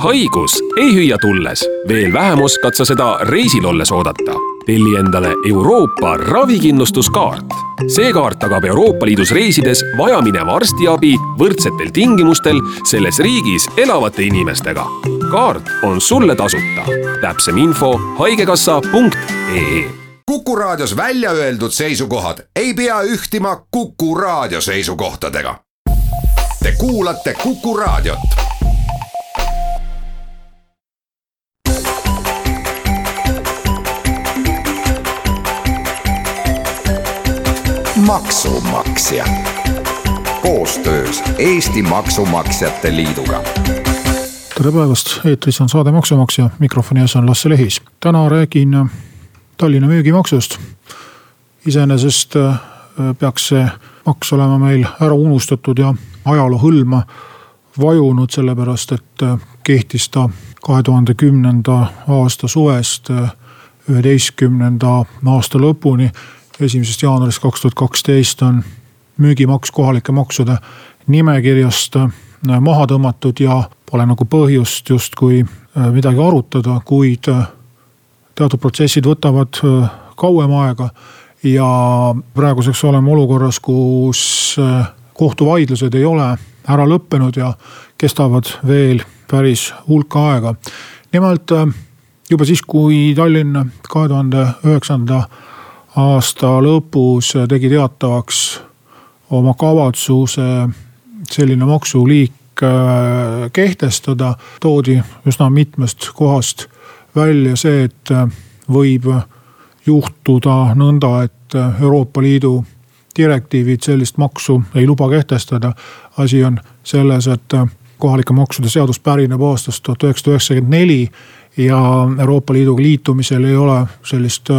haigus ei hüüa tulles, veel vähem oskad sa seda reisil olles oodata. telli endale Euroopa ravikindlustuskaart. see kaart tagab Euroopa Liidus reisides vajamineva arstiabi võrdsetel tingimustel selles riigis elavate inimestega. kaart on sulle tasuta. täpsem info haigekassa.ee Kuku Raadios välja öeldud seisukohad ei pea ühtima Kuku Raadio seisukohtadega. Te kuulate Kuku Raadiot maksumaksja koostöös Eesti Maksumaksjate Liiduga. tere päevast, eetris on saade Maksumaksja, mikrofoni ees on Lasse Lehis. täna räägin Tallinna müügimaksust. iseenesest äh, peaks see maks olema meil ära unustatud ja ajaloo hõlma vajunud, sellepärast et äh, kehtis ta kahe tuhande kümnenda aasta suvest äh, üheteistkümnenda aasta lõpuni esimesest jaanuarist kaks tuhat kaksteist on müügimaks kohalike maksude nimekirjast äh, maha tõmmatud ja pole nagu põhjust justkui äh, midagi arutada, kuid äh, teatud protsessid võtavad kauem aega. ja praeguseks oleme olukorras, kus kohtuvaidlused ei ole ära lõppenud ja kestavad veel päris hulk aega. nimelt juba siis, kui Tallinn kahe tuhande üheksanda aasta lõpus tegi teatavaks oma kavatsuse selline maksuliik äh, kehtestada. toodi üsna mitmest kohast välja see, et äh, võib juhtuda nõnda, et äh, Euroopa Liidu direktiivid sellist maksu ei luba kehtestada. asi on selles, et kohalike maksude seadus pärineb aastast tuhat üheksasada üheksakümmend neli ja Euroopa Liiduga liitumisel ei ole sellist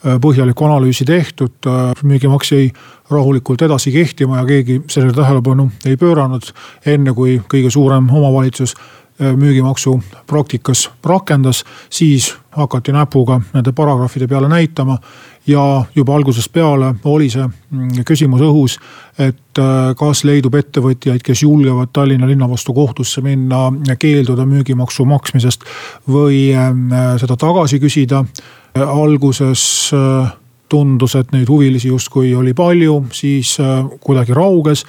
põhjalikku analüüsi tehtud, äh, müügimaks jäi rahulikult edasi kehtima ja keegi sellele tähelepanu ei pööranud. enne kui kõige suurem omavalitsus äh, müügimaksu praktikas rakendas, siis hakati näpuga nende paragrahvide peale näitama. ja juba algusest peale oli see mm, küsimus õhus, et kas leidub ettevõtjaid, kes julgevad Tallinna linna vastu kohtusse minna, keelduda müügimaksu maksmisest või seda tagasi küsida alguses äh, tundus, et neid huvilisi justkui oli palju, siis äh, kuidagi rauges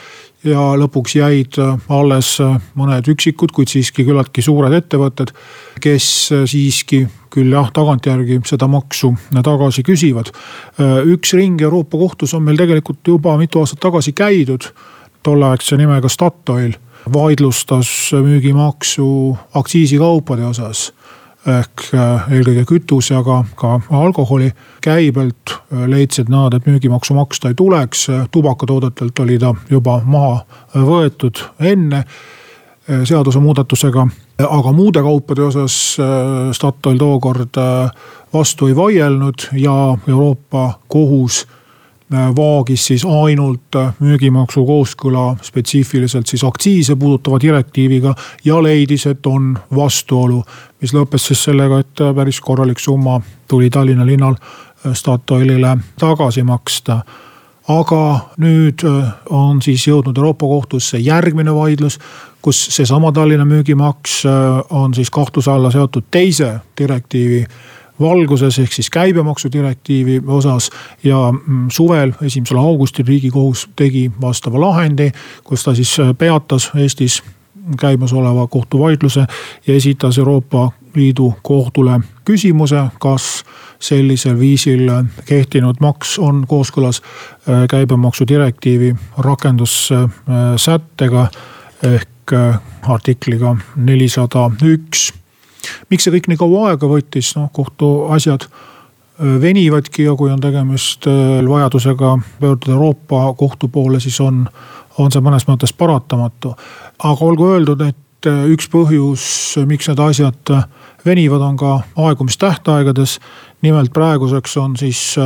ja lõpuks jäid äh, alles mõned üksikud, kuid siiski küllaltki suured ettevõtted, kes siiski küll jah, tagantjärgi seda maksu tagasi küsivad. üks ring Euroopa kohtus on meil tegelikult juba mitu aastat tagasi käidud. tolleaegse nimega Statoil vaidlustas müügimaksu aktsiisikaupade osas ehk äh, eelkõige kütuse, aga ka alkoholi käibelt äh, leidsid nad, et müügimaksu maksta ei tuleks. tubakatoodetelt oli ta juba maha äh, võetud enne seadusemuudatusega. aga muude kaupade osas Statoil tookord vastu ei vaielnud ja Euroopa kohus vaagis siis ainult müügimaksu kooskõla spetsiifiliselt siis aktsiise puudutava direktiiviga ja leidis, et on vastuolu. mis lõppes siis sellega, et päris korralik summa tuli Tallinna linnal Statoilile tagasi maksta aga nüüd on siis jõudnud Euroopa kohtusse järgmine vaidlus, kus seesama Tallinna müügimaks on siis kahtluse alla seotud teise direktiivi valguses ehk siis käibemaksu direktiivi osas. ja mm, suvel, esimesel augustil riigikohus tegi vastava lahendi, kus ta siis äh, peatas Eestis käimasoleva kohtuvaidluse ja esitas Euroopa Liidu kohtule küsimuse, kas sellisel viisil kehtinud maks on kooskõlas äh, käibemaksu direktiivi rakendussättega ehk äh, artikliga nelisada üks miks see kõik nii kaua aega võttis, noh kohtuasjad venivadki ja kui on tegemist vajadusega pöörduda Euroopa kohtu poole, siis on, on see mõnes mõttes paratamatu. aga olgu öeldud, et üks põhjus, miks need asjad venivad, on ka aegumistähtaegades. nimelt praeguseks on siis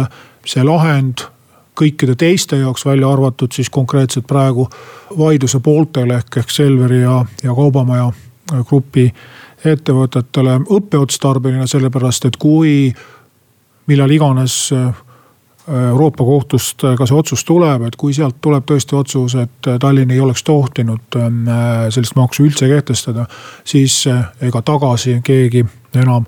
see lahend kõikide teiste jaoks, välja arvatud siis konkreetselt praegu vaidluse pooltele ehk, ehk Selveri ja, ja Kaubamaja grupi ettevõtetele õppeotstarbeline, sellepärast et kui millal iganes äh, Euroopa kohtust ka see otsus tuleb, et kui sealt tuleb tõesti otsus, et Tallinn ei oleks tohtinud sellist maksu üldse kehtestada, siis ega tagasi keegi enam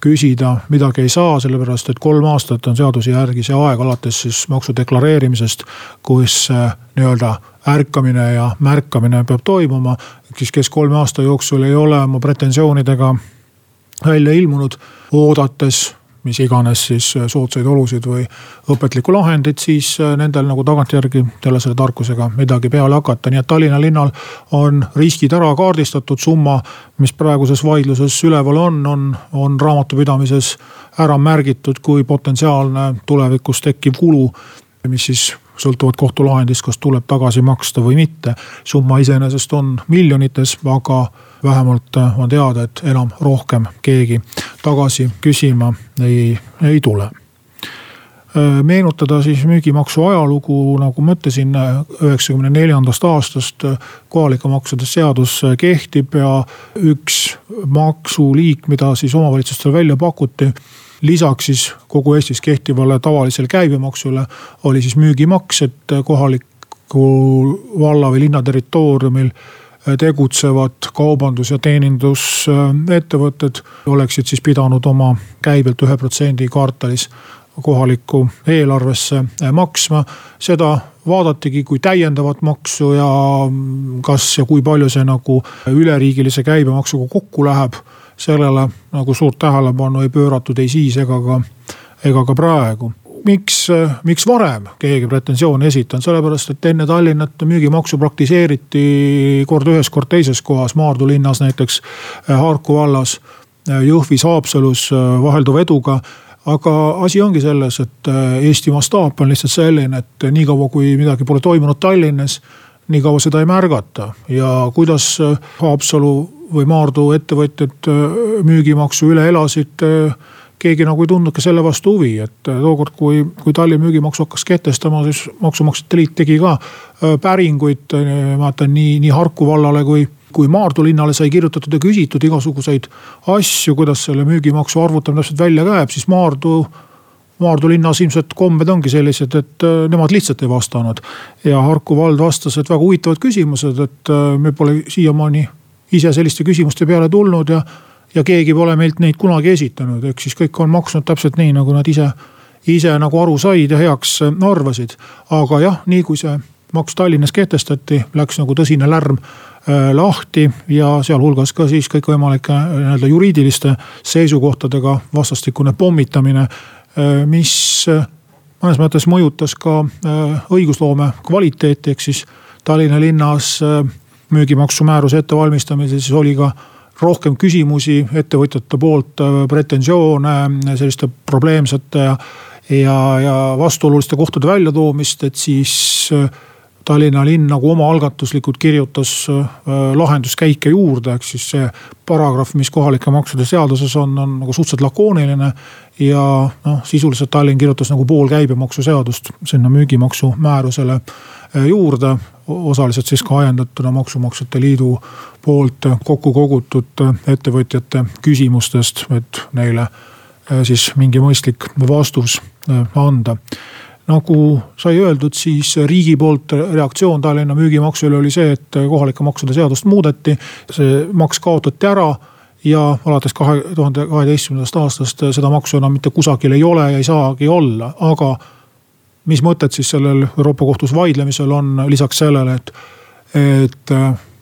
küsida midagi ei saa, sellepärast et kolm aastat on seaduse järgi see aeg alates siis maksu deklareerimisest, kus nii-öelda ärkamine ja märkamine peab toimuma. siis, kes kolme aasta jooksul ei ole oma pretensioonidega välja ilmunud, oodates mis iganes siis äh, soodsaid olusid või õpetlikku lahendit, siis äh, nendel nagu tagantjärgi jälle selle tarkusega midagi peale hakata. nii et Tallinna linnal on riskid ära kaardistatud, summa, mis praeguses vaidluses üleval on, on, on raamatupidamises ära märgitud kui potentsiaalne tulevikus tekkiv kulu mis siis sõltuvalt kohtulahendist, kas tuleb tagasi maksta või mitte. summa iseenesest on miljonites, aga vähemalt äh, on teada, et enam rohkem keegi tagasi küsima ei, ei tule äh, meenutada siis müügimaksu ajalugu, nagu ma ütlesin, üheksakümne neljandast aastast kohalike maksude seadus kehtib ja üks maksuliik, mida siis omavalitsustele välja pakuti lisaks siis kogu Eestis kehtivale tavalisele käibemaksule oli siis müügimaks, et kohaliku valla või linna territooriumil tegutsevad kaubandus- ja teenindusettevõtted oleksid siis pidanud oma käibelt ühe protsendi kvartalis kohalikku eelarvesse maksma. seda vaadatigi kui täiendavat maksu ja kas ja kui palju see nagu üleriigilise käibemaksuga kokku läheb sellele nagu suurt tähelepanu ei pööratud ei siis ega ka, ega ka praegu. Miks, miks varem keegi pretensiooni esitanud, sellepärast et enne Tallinnat müügimaksu praktiseeriti kord ühes, kord teises kohas, Maardu linnas näiteks, Harku vallas, Jõhvis, Haapsalus vahelduva eduga aga asi ongi selles, et Eesti mastaap on lihtsalt selline, et niikaua kui midagi pole toimunud Tallinnas, nii kaua seda ei märgata. Ja kuidas Haapsalu või Maardu ettevõtjad äh, müügimaksu üle elasid äh, keegi nagu ei tundnud ka selle vastu huvi, et äh, tookord, kui, kui Tallinn müügimaksu hakkas kehtestama, siis Maksumaksjate Liit tegi ka päringuid, ma mäletan nii, nii Harku vallale kui, kui Maardu linnale sai kirjutatud ja küsitud igasuguseid asju, kuidas selle müügimaksu arvutamine täpselt välja käib, siis Maardu. Maardu linnas ilmselt kombed ongi sellised, et nemad lihtsalt ei vastanud. ja Harku vald vastas, et väga huvitavad küsimused, et me pole siiamaani ise selliste küsimuste peale tulnud ja, ja keegi pole meilt neid kunagi esitanud, ehk siis kõik on maksnud täpselt nii, nagu nad ise, ise nagu aru said ja heaks arvasid. aga jah, nii kui see maks Tallinnas kehtestati, läks nagu tõsine lärm äh, lahti ja sealhulgas ka siis kõikvõimalike äh, nii-öelda juriidiliste seisukohtadega vastastikune pommitamine, äh, mis mõnes mõttes mõjutas ka õigusloome kvaliteeti, ehk siis Tallinna linnas müügimaksumääruse ettevalmistamisel, siis oli ka rohkem küsimusi ettevõtjate poolt, äh, pretensioone selliste probleemsete ja, ja, vastuoluliste kohtade väljatoomist, et siis äh, Tallinna linn nagu omaalgatuslikult kirjutas äh, lahenduskäike juurde, ehk siis see paragrahv, mis kohalike maksude seaduses on, on nagu suhteliselt lakooniline. ja noh, sisuliselt Tallinn kirjutas nagu pool käibemaksuseadust sinna müügimaksu määrusele juurde osaliselt siis ka ajendatuna Maksumaksjate Liidu poolt kokku kogutud ettevõtjate küsimustest, et neile äh, siis mingi mõistlik vastus äh, anda nagu sai öeldud, siis riigi poolt reaktsioon Tallinna müügimaksule oli see, et kohalike maksude seadust muudeti. see maks kaotati ära ja alates kahe tuhande kaheteistkümnendast aastast seda maksu enam mitte kusagil ei ole ja ei saagi olla, aga mis mõtet siis sellel Euroopa Kohtus vaidlemisel on lisaks sellele, et, et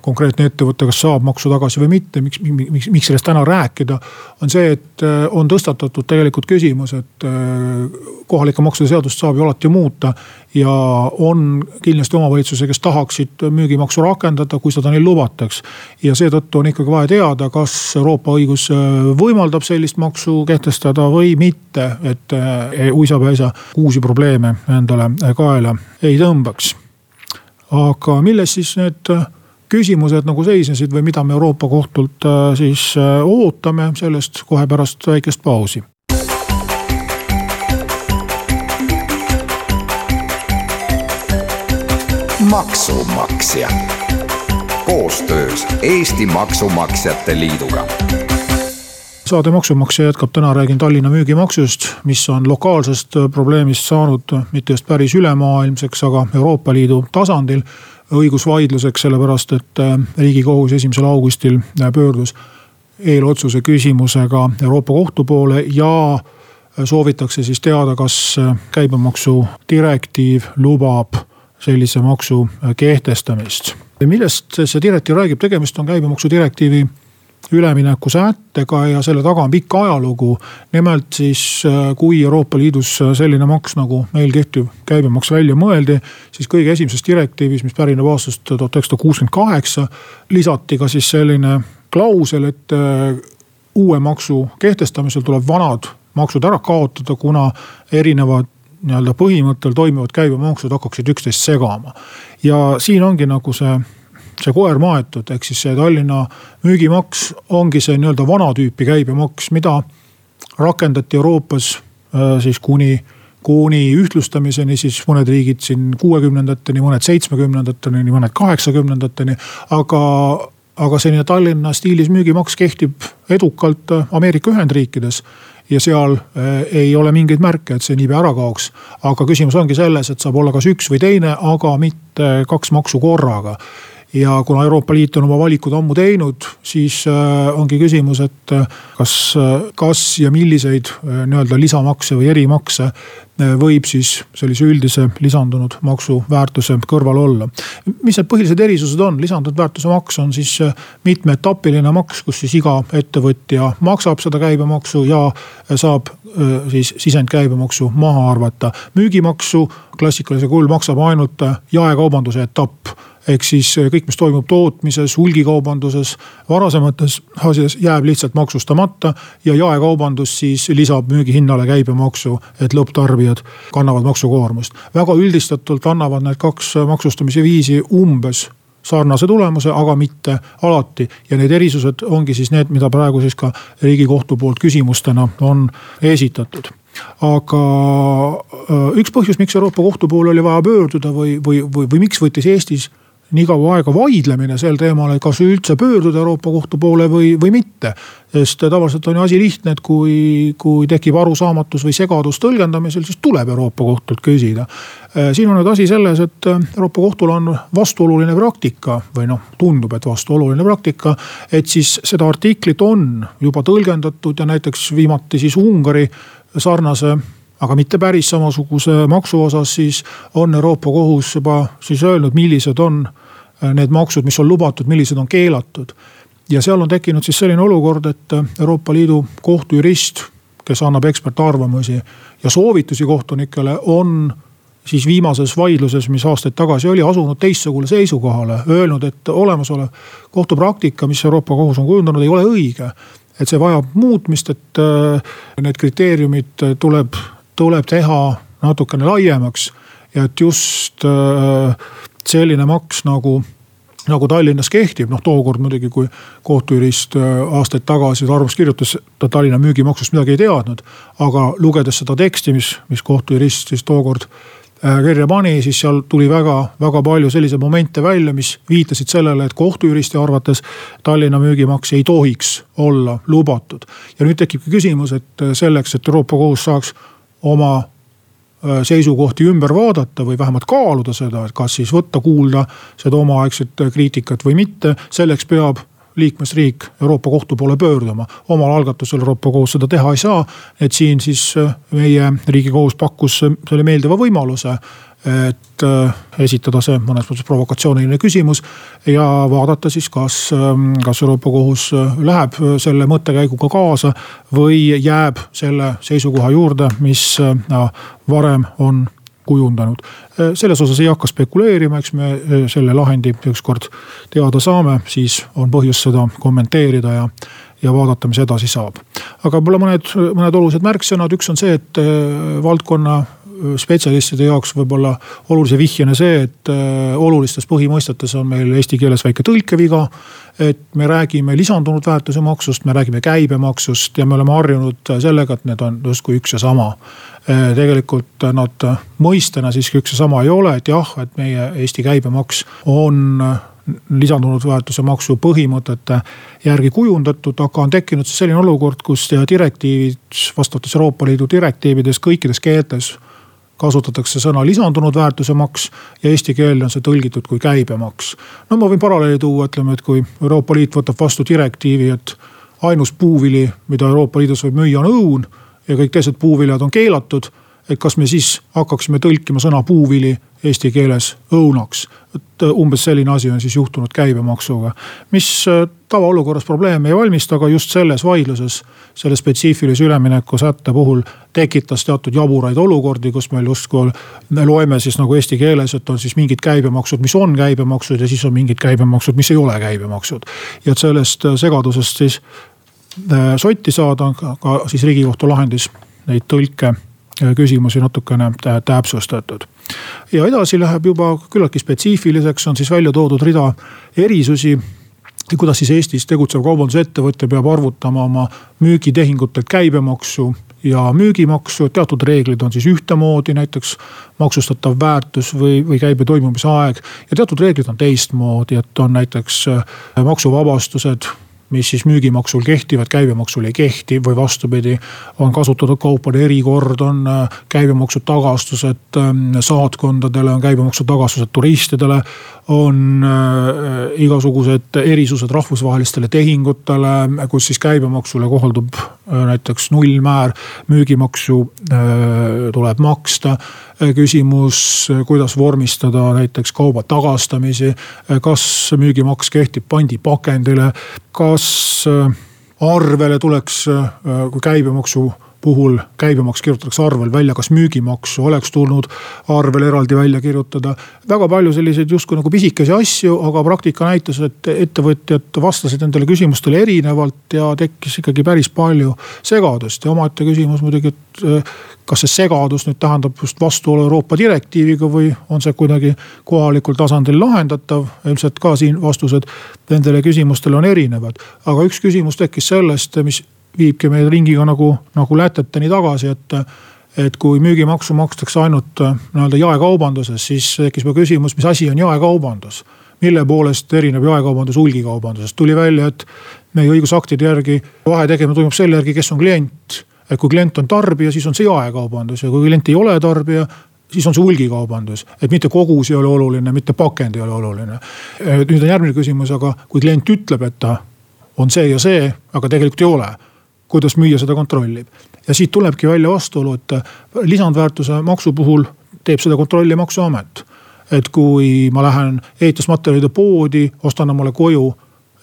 konkreetne ettevõte, kas saab maksu tagasi või mitte, miks, miks, miks sellest täna rääkida. on see, et äh, on tõstatatud tegelikult küsimus, et äh, kohalike maksude seadust saab ju alati muuta. ja on kindlasti omavalitsusi, kes tahaksid müügimaksu rakendada, kui seda neil lubataks. ja seetõttu on ikkagi vaja teada, kas Euroopa õigus äh, võimaldab sellist maksu kehtestada või mitte, et uisapäisa uusi probleeme endale kaela ei tõmbaks. aga milles siis need küsimused nagu seisnesid või mida me Euroopa Kohtult äh, siis äh, ootame, sellest kohe pärast väikest pausi. maksumaksja. Koostöös Eesti Maksumaksjate Liiduga. Saade Maksumaksja jätkab, täna räägin Tallinna müügimaksust, mis on lokaalsest probleemist saanud mitte just päris ülemaailmseks, aga Euroopa Liidu tasandil õigusvaidluseks, sellepärast et äh, riigikohus esimesel augustil äh, pöördus eelotsuse küsimusega Euroopa Kohtu poole ja soovitakse siis teada, kas käibemaksu direktiiv lubab sellise maksu kehtestamist. millest see direktiiv räägib, tegemist on käibemaksu direktiivi ülemineku sättega ja selle taga on pikk ajalugu. nimelt siis, kui Euroopa Liidus selline maks nagu meil kehtiv käibemaks välja mõeldi, siis kõige esimeses direktiivis, mis pärineb aastast tuhat üheksasada kuuskümmend kaheksa, lisati ka siis selline klausel, et äh, uue maksu kehtestamisel tuleb vanad maksud ära kaotada, kuna erinevad nii-öelda põhimõttel toimivad käibemaksud hakkaksid üksteist segama. ja siin ongi nagu see see koer maetud, ehk siis see Tallinna müügimaks ongi see nii-öelda vana tüüpi käibemaks, mida rakendati Euroopas äh, siis kuni, kuni ühtlustamiseni, siis mõned riigid siin kuuekümnendateni, mõned seitsmekümnendateni, mõned kaheksakümnendateni. aga, aga selline Tallinna stiilis müügimaks kehtib edukalt äh, Ameerika Ühendriikides ja seal äh, ei ole mingeid märke, et see niipea ära kaoks. aga küsimus ongi selles, et saab olla kas üks või teine, aga mitte kaks maksu korraga ja kuna Euroopa Liit on oma valikud ammu teinud, siis äh, ongi küsimus, et äh, kas, äh, kas ja milliseid nii-öelda lisamakse või erimakse võib siis sellise üldise lisandunud maksuväärtuse kõrval olla. mis need põhilised erisused on, lisandunud väärtuse maks on siis mitmeetapiline maks, kus siis iga ettevõtja maksab seda käibemaksu ja saab siis sisendkäibemaksu maha arvata. müügimaksu klassikalisel kujul maksab ainult jaekaubanduse etapp ehk siis eh, kõik, mis toimub tootmises, hulgikaubanduses, varasemates asjades jääb lihtsalt maksustamata. ja jaekaubandus siis lisab müügihinnale käibemaksu, et lõpptarbijad kannavad maksukoormust. väga üldistatult annavad need kaks maksustamise viisi umbes sarnase tulemuse, aga mitte alati. ja need erisused ongi siis need, mida praegu siis ka riigikohtu poolt küsimustena on esitatud aga eh, üks põhjus, miks Euroopa Kohtu poole oli vaja pöörduda või, või, või, või miks võttis Eestis nii kaua aega vaidlemine sel teemal, et kas üldse pöörduda Euroopa Kohtu poole või, või mitte. sest tavaliselt on ju asi lihtne, et kui, kui tekib arusaamatus või segadus tõlgendamisel, siis tuleb Euroopa Kohtult küsida. Äh, siin on nüüd asi selles, et Euroopa Kohtul on vastuoluline praktika või noh, tundub, et vastuoluline praktika. et siis seda artiklit on juba tõlgendatud ja näiteks viimati siis Ungari sarnase aga mitte päris samasuguse maksu osas, siis on Euroopa Kohus juba siis öelnud, millised on äh, need maksud, mis on lubatud, millised on keelatud. ja seal on tekkinud siis selline olukord, et äh, Euroopa Liidu kohtujurist, kes annab ekspertarvamusi ja soovitusi kohtunikele, on siis viimases vaidluses, mis aastaid tagasi oli, asunud teistsugule seisukohale, öelnud, et olemasolev kohtupraktika, mis Euroopa Kohus on kujundanud, ei ole õige et see vajab muutmist, et äh, need kriteeriumid tuleb tuleb teha natukene laiemaks. ja et just äh, selline maks nagu, nagu Tallinnas kehtib, noh tookord muidugi, kui kohtujurist äh, aastaid tagasi arvamust kirjutas, ta Tallinna müügimaksust midagi ei teadnud. aga lugedes seda teksti, mis, mis kohtujurist siis tookord äh, kirja pani, siis seal tuli väga-väga palju selliseid momente välja, mis viitasid sellele, et kohtujuristi arvates Tallinna müügimaks ei tohiks olla lubatud. ja nüüd tekibki küsimus, et selleks, et Euroopa Kohus saaks oma seisukohti ümber vaadata või vähemalt kaaluda seda, et kas siis võtta kuulda seda omaaegset kriitikat või mitte. selleks peab liikmesriik Euroopa Kohtu poole pöörduma. omal algatusel Euroopa Kohus seda teha ei saa. et siin siis meie riigikohus pakkus selle meeldiva võimaluse et äh, esitada see mõnes mõttes provokatsiooniline küsimus ja vaadata siis, kas, ähm, kas Euroopa Kohus äh, läheb äh, selle mõttekäiguga kaasa või jääb selle seisukoha juurde, mis varem on kujundanud. selles osas ei hakka spekuleerima, eks me selle lahendi ükskord teada saame, siis on põhjust seda kommenteerida ja, ja vaadata, mis edasi saab. aga võib-olla mõned, mõned olulised märksõnad, üks on see, et valdkonna spetsialistide jaoks võib-olla olulise vihjena see, et äh, olulistes põhimõistetes on meil eesti keeles väike tõlkeviga. et me räägime lisandunud väärtuse maksust, me räägime käibemaksust ja me oleme harjunud sellega, et need on justkui üks ja sama. Äh, tegelikult nad mõistena siiski üks ja sama ei ole, et jah, et meie Eesti käibemaks on lisandunud väärtuse maksu põhimõtete järgi kujundatud, aga on tekkinud siis selline olukord, kus direktiivid, vastavates Euroopa Liidu direktiivides kõikides keeltes kasutatakse sõna lisandunud väärtuse maks ja eesti keelde on see tõlgitud kui käibemaks. no ma võin paralleeli tuua, ütleme, et kui Euroopa Liit võtab vastu direktiivi, et ainus puuvili, mida Euroopa Liidus võib müüa, on õun ja kõik teised puuviljad on keelatud et kas me siis hakkaksime tõlkima sõna puuvili eesti keeles õunaks. Et äh, umbes selline asi on siis juhtunud käibemaksuga, mis äh, tavaolukorras probleeme ei valmista, aga just selles vaidluses, selle spetsiifilise ülemineku sätte puhul tekitas teatud jaburaid olukordi, kus meil justkui loeme siis nagu eesti keeles, et on siis mingid käibemaksud, mis on käibemaksud ja siis on mingid käibemaksud, mis ei ole käibemaksud. ja et sellest äh, segadusest siis sotti saada, ka siis riigikohtu lahendis neid tõlke küsimusi natukene täpsustatud. ja edasi läheb juba küllaltki spetsiifiliseks, on siis välja toodud rida erisusi kuidas siis Eestis tegutsev kaubandusettevõte peab arvutama oma müügitehingutelt käibemaksu ja müügimaksu, teatud reeglid on siis ühtemoodi, näiteks maksustatav väärtus või, või käibe toimumise aeg. ja teatud reeglid on teistmoodi, et on näiteks maksuvabastused mis siis müügimaksul kehtivad, käibemaksul ei kehti või vastupidi. on kasutatud kaupade erikord, on äh, käibemaksu tagastused ähm, saatkondadele, on käibemaksu tagastused turistidele. on äh, igasugused erisused rahvusvahelistele tehingutele, kus siis käibemaksule kohaldub äh, näiteks nullmäär. müügimaksu tuleb maksta küsimus, kuidas vormistada näiteks kauba tagastamisi. kas müügimaks kehtib pandipakendile, kas arvele tuleks, kui käibemaksu puhul käibemaks kirjutatakse arvel välja, kas müügimaksu oleks tulnud arvel eraldi välja kirjutada. väga palju selliseid justkui nagu pisikesi asju, aga praktika näitas, et ettevõtjad vastasid nendele küsimustele erinevalt ja tekkis ikkagi päris palju segadust ja omaette küsimus muidugi, et eh, kas see segadus nüüd tähendab just vastuolu Euroopa direktiiviga või on see kuidagi kohalikul tasandil lahendatav. ilmselt ka siin vastused nendele küsimustele on erinevad, aga üks küsimus tekkis sellest, mis viibki meid ringiga nagu, nagu Läteteni tagasi, et et kui müügimaksu makstakse ainult äh, nii-öelda jaekaubanduses, siis tekkis juba küsimus, mis asi on jaekaubandus. mille poolest erineb jaekaubandus hulgikaubandusest, tuli välja, et meie õigusaktide järgi vahe tegemine toimub selle järgi, kes on klient. et kui klient on tarbija, siis on see jaekaubandus ja kui klient ei ole tarbija, siis on see hulgikaubandus. et mitte kogus ei ole oluline, mitte pakend ei ole oluline. nüüd on järgmine küsimus, aga kui klient ütleb, et ta on see ja see, aga tegelikult ei ole kuidas müüja seda kontrollib. ja siit tulebki välja vastuolu, et lisandväärtuse maksu puhul teeb seda kontrolli maksuamet. et kui ma lähen ehitusmaterjalide poodi, ostan omale koju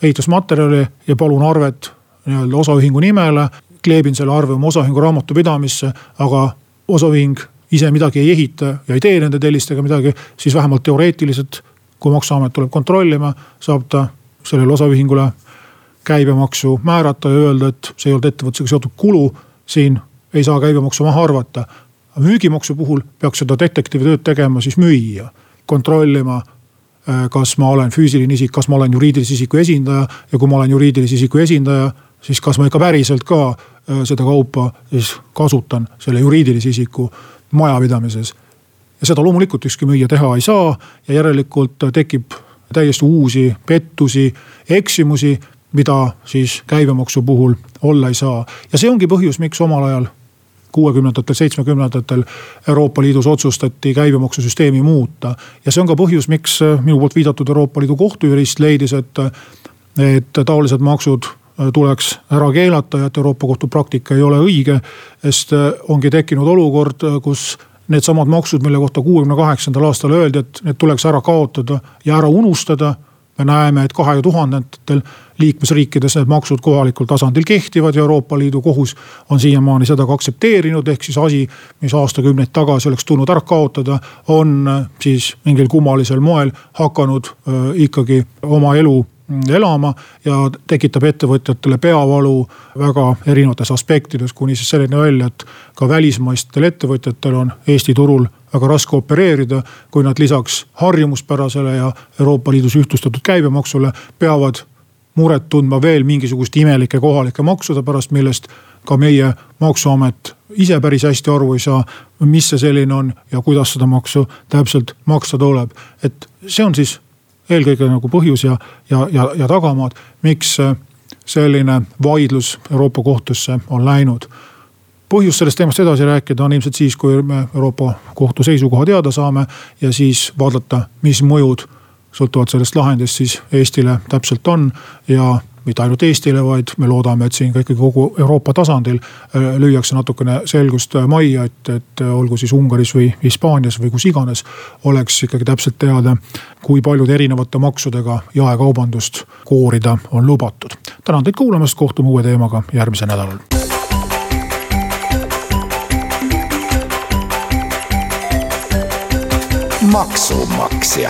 ehitusmaterjali ja palun arvet nii-öelda osaühingu nimele. kleebin selle arve oma osaühingu raamatupidamisse, aga osaühing ise midagi ei ehita ja ei tee nende tellistega midagi, siis vähemalt teoreetiliselt, kui maksuamet tuleb kontrollima, saab ta sellele osaühingule käibemaksu määrata ja öelda, et see ei olnud ettevõtlusega seotud kulu. siin ei saa käibemaksu maha arvata. müügimaksu puhul peaks seda detektiivi tööd tegema siis müüja, kontrollima äh, kas ma olen füüsiline isik, kas ma olen juriidilise isiku esindaja ja kui ma olen juriidilise isiku esindaja, siis kas ma ikka päriselt ka äh, seda kaupa siis kasutan selle juriidilise isiku majapidamises. ja seda loomulikult ükski müüja teha ei saa ja järelikult tekib täiesti uusi pettusi, eksimusi, mida siis käibemaksu puhul olla ei saa. ja see ongi põhjus, miks omal ajal kuuekümnendatel, seitsmekümnendatel Euroopa Liidus otsustati käibemaksusüsteemi muuta. ja see on ka põhjus, miks minu poolt viidatud Euroopa Liidu kohtujurist leidis, et, et taolised maksud tuleks ära keelata ja et Euroopa Kohtu praktika ei ole õige. sest ongi tekkinud olukord, kus needsamad maksud, mille kohta kuuekümne kaheksandal aastal öeldi, et need tuleks ära kaotada ja ära unustada me näeme, et kahe tuhandendatel liikmesriikides need maksud kohalikul tasandil kehtivad ja Euroopa Liidu kohus on siiamaani seda ka aktsepteerinud, ehk siis asi, mis aastakümneid tagasi oleks tulnud ära kaotada, on siis mingil kummalisel moel hakanud ikkagi oma elu elama ja tekitab ettevõtjatele peavalu väga erinevates aspektides, kuni siis selleni välja, et ka välismaistel ettevõtjatel on Eesti turul väga raske opereerida, kui nad lisaks harjumuspärasele ja Euroopa Liidus ühtlustatud käibemaksule peavad muret tundma veel mingisuguste imelike kohalike maksude pärast, millest ka meie maksuamet ise päris hästi aru ei saa, mis see selline on ja kuidas seda maksu täpselt maksta tuleb. et see on siis eelkõige nagu põhjus ja, ja, ja, ja tagamaad, miks selline vaidlus Euroopa kohtusse on läinud põhjus sellest teemast edasi rääkida on ilmselt siis, kui me Euroopa Kohtu seisukoha teada saame ja siis vaadata, mis mõjud sõltuvalt sellest lahendist siis Eestile täpselt on ja mitte ainult Eestile, vaid me loodame, et siin ka ikkagi kogu Euroopa tasandil äh, lüüakse natukene selgust majja, et, et olgu siis Ungaris või Hispaanias või kus iganes. oleks ikkagi täpselt teada, kui paljude erinevate maksudega jaekaubandust koorida on lubatud. tänan teid kuulamast, kohtume uue teemaga järgmisel nädalal maksumaksja